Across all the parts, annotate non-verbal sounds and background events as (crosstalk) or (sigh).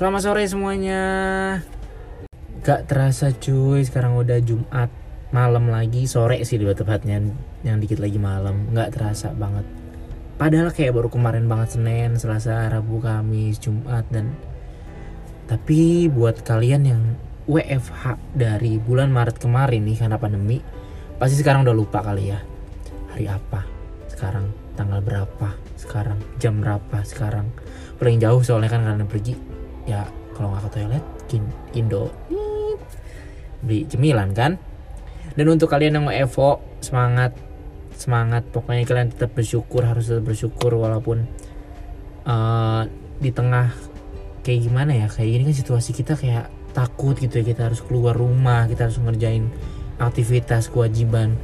Selamat sore semuanya. Gak terasa cuy, sekarang udah Jumat malam lagi, sore sih lebih tepatnya, yang dikit lagi malam. Gak terasa banget. Padahal kayak baru kemarin banget Senin, Selasa, Rabu, Kamis, Jumat dan tapi buat kalian yang WFH dari bulan Maret kemarin nih karena pandemi, pasti sekarang udah lupa kali ya. Hari apa? Sekarang tanggal berapa? Sekarang jam berapa? Sekarang paling jauh soalnya kan kalian pergi ya kalau nggak ke toilet Indo. Beli cemilan kan? Dan untuk kalian yang mau Evo semangat. Semangat. Pokoknya kalian tetap bersyukur harus tetap bersyukur walaupun uh, di tengah kayak gimana ya? Kayak gini kan situasi kita kayak takut gitu ya. Kita harus keluar rumah kita harus ngerjain aktivitas kewajiban.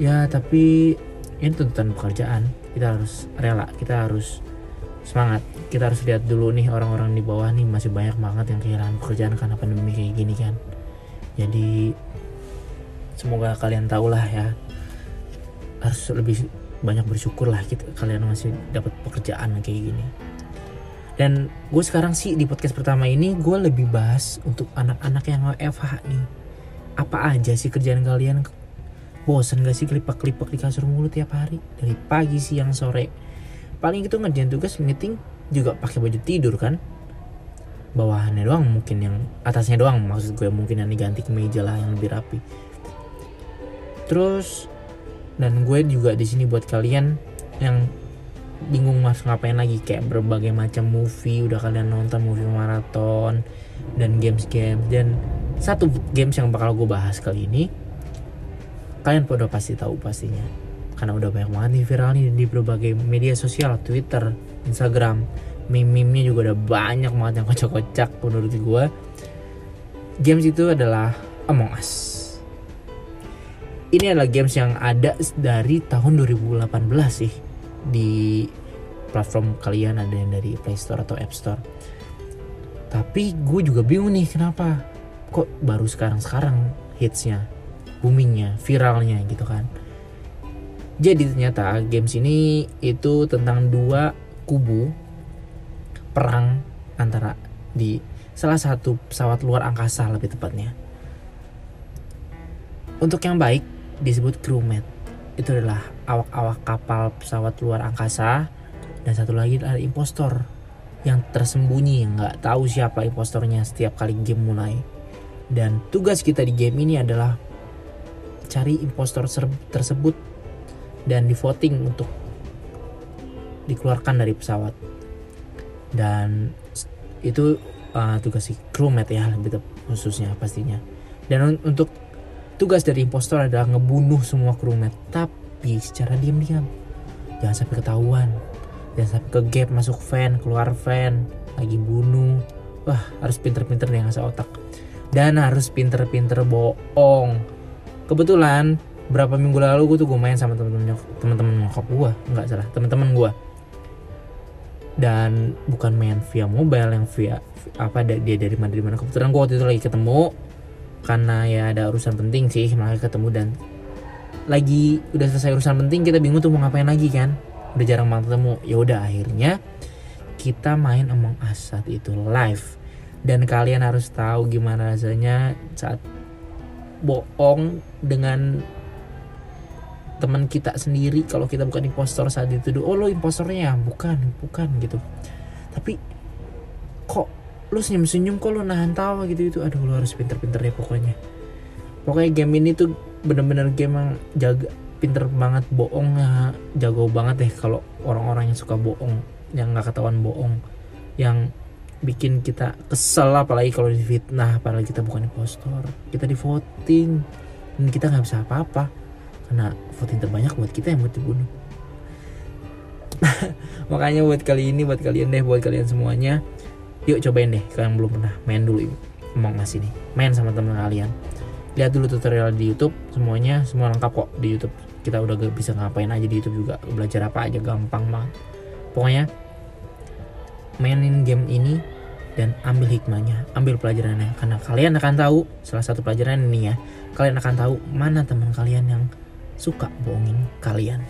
Ya tapi ini tuntutan pekerjaan. Kita harus rela kita harus semangat. Kita harus lihat dulu nih orang-orang di bawah nih masih banyak banget yang kehilangan pekerjaan karena pandemi kayak gini kan? Jadi semoga kalian tahu lah ya. Harus lebih banyak bersyukur lah kita kalian masih dapat pekerjaan kayak gini. Dan gue sekarang sih di podcast pertama ini gue lebih bahas untuk anak-anak yang FH nih. Apa aja sih kerjaan kalian? Bosan gak sih kelipak-kelipak di kasur mulu tiap hari? Dari pagi siang sore paling itu ngerjain tugas meeting juga pakai baju tidur kan. Bawahannya doang mungkin yang atasnya doang maksud gue mungkin yang diganti ke meja lah yang lebih rapi. Terus dan gue juga di sini buat kalian yang bingung mas ngapain lagi kayak berbagai macam movie udah kalian nonton movie maraton dan games-games dan satu games yang bakal gue bahas kali ini kalian udah pasti tahu pastinya karena udah banyak banget nih viral nih di berbagai media sosial Twitter Instagram. Meme-nya juga udah banyak banget yang kocak-kocak menurut gue games itu adalah Among Us. Ini adalah games yang ada dari tahun 2018 sih di platform kalian ada yang dari Play Store atau App Store. Tapi gue juga bingung nih kenapa kok baru sekarang-sekarang hitsnya boomingnya viralnya gitu kan jadi ternyata games ini itu tentang dua kubu perang antara di salah satu pesawat luar angkasa lebih tepatnya. Untuk yang baik disebut crewmate. Itu adalah awak-awak kapal pesawat luar angkasa dan satu lagi adalah impostor yang tersembunyi nggak tahu siapa impostornya setiap kali game mulai. Dan tugas kita di game ini adalah cari impostor tersebut dan di voting untuk dikeluarkan dari pesawat. Dan itu uh, tugas si crewmate ya lebih khususnya pastinya. Dan un untuk tugas dari impostor adalah ngebunuh semua crewmate. Tapi secara diam-diam. Jangan sampai ketahuan. Jangan sampai ke gap masuk fan keluar fan lagi bunuh. Wah harus pinter-pinter deh ngasih otak. Dan harus pinter-pinter bohong. Kebetulan berapa minggu lalu gue tuh gue main sama temen-temen temen-temen nyokap gue nggak salah temen-temen gue dan bukan main via mobile yang via apa dia dari mana dari mana. Kebetulan gue waktu itu lagi ketemu karena ya ada urusan penting sih makanya ketemu dan lagi udah selesai urusan penting kita bingung tuh mau ngapain lagi kan. Udah jarang banget ketemu. Ya udah akhirnya kita main Among Us saat itu live. Dan kalian harus tahu gimana rasanya saat bohong dengan teman kita sendiri kalau kita bukan impostor saat itu oh lo impostornya ya? Bukan bukan gitu. Tapi kok lo senyum senyum kok lo nahan tawa gitu itu aduh lo harus pinter-pinter ya pokoknya. Pokoknya game ini tuh bener-bener game yang jaga pinter banget bohong ya jago banget deh kalau orang-orang yang suka bohong yang nggak ketahuan bohong yang bikin kita kesel apalagi kalau difitnah apalagi kita bukan impostor. Kita di voting dan kita nggak bisa apa-apa karena voting terbanyak buat kita yang buat dibunuh. (laughs) Makanya buat kali ini buat kalian deh buat kalian semuanya yuk cobain deh kalian belum pernah main dulu Among Us ini. Main sama teman kalian. Lihat dulu tutorial di YouTube semuanya semua lengkap kok di YouTube. Kita udah gak bisa ngapain aja di YouTube juga belajar apa aja gampang banget. Pokoknya mainin game ini dan ambil hikmahnya, ambil pelajarannya. Karena kalian akan tahu salah satu pelajaran ini ya, kalian akan tahu mana teman kalian yang suka bohongin kalian.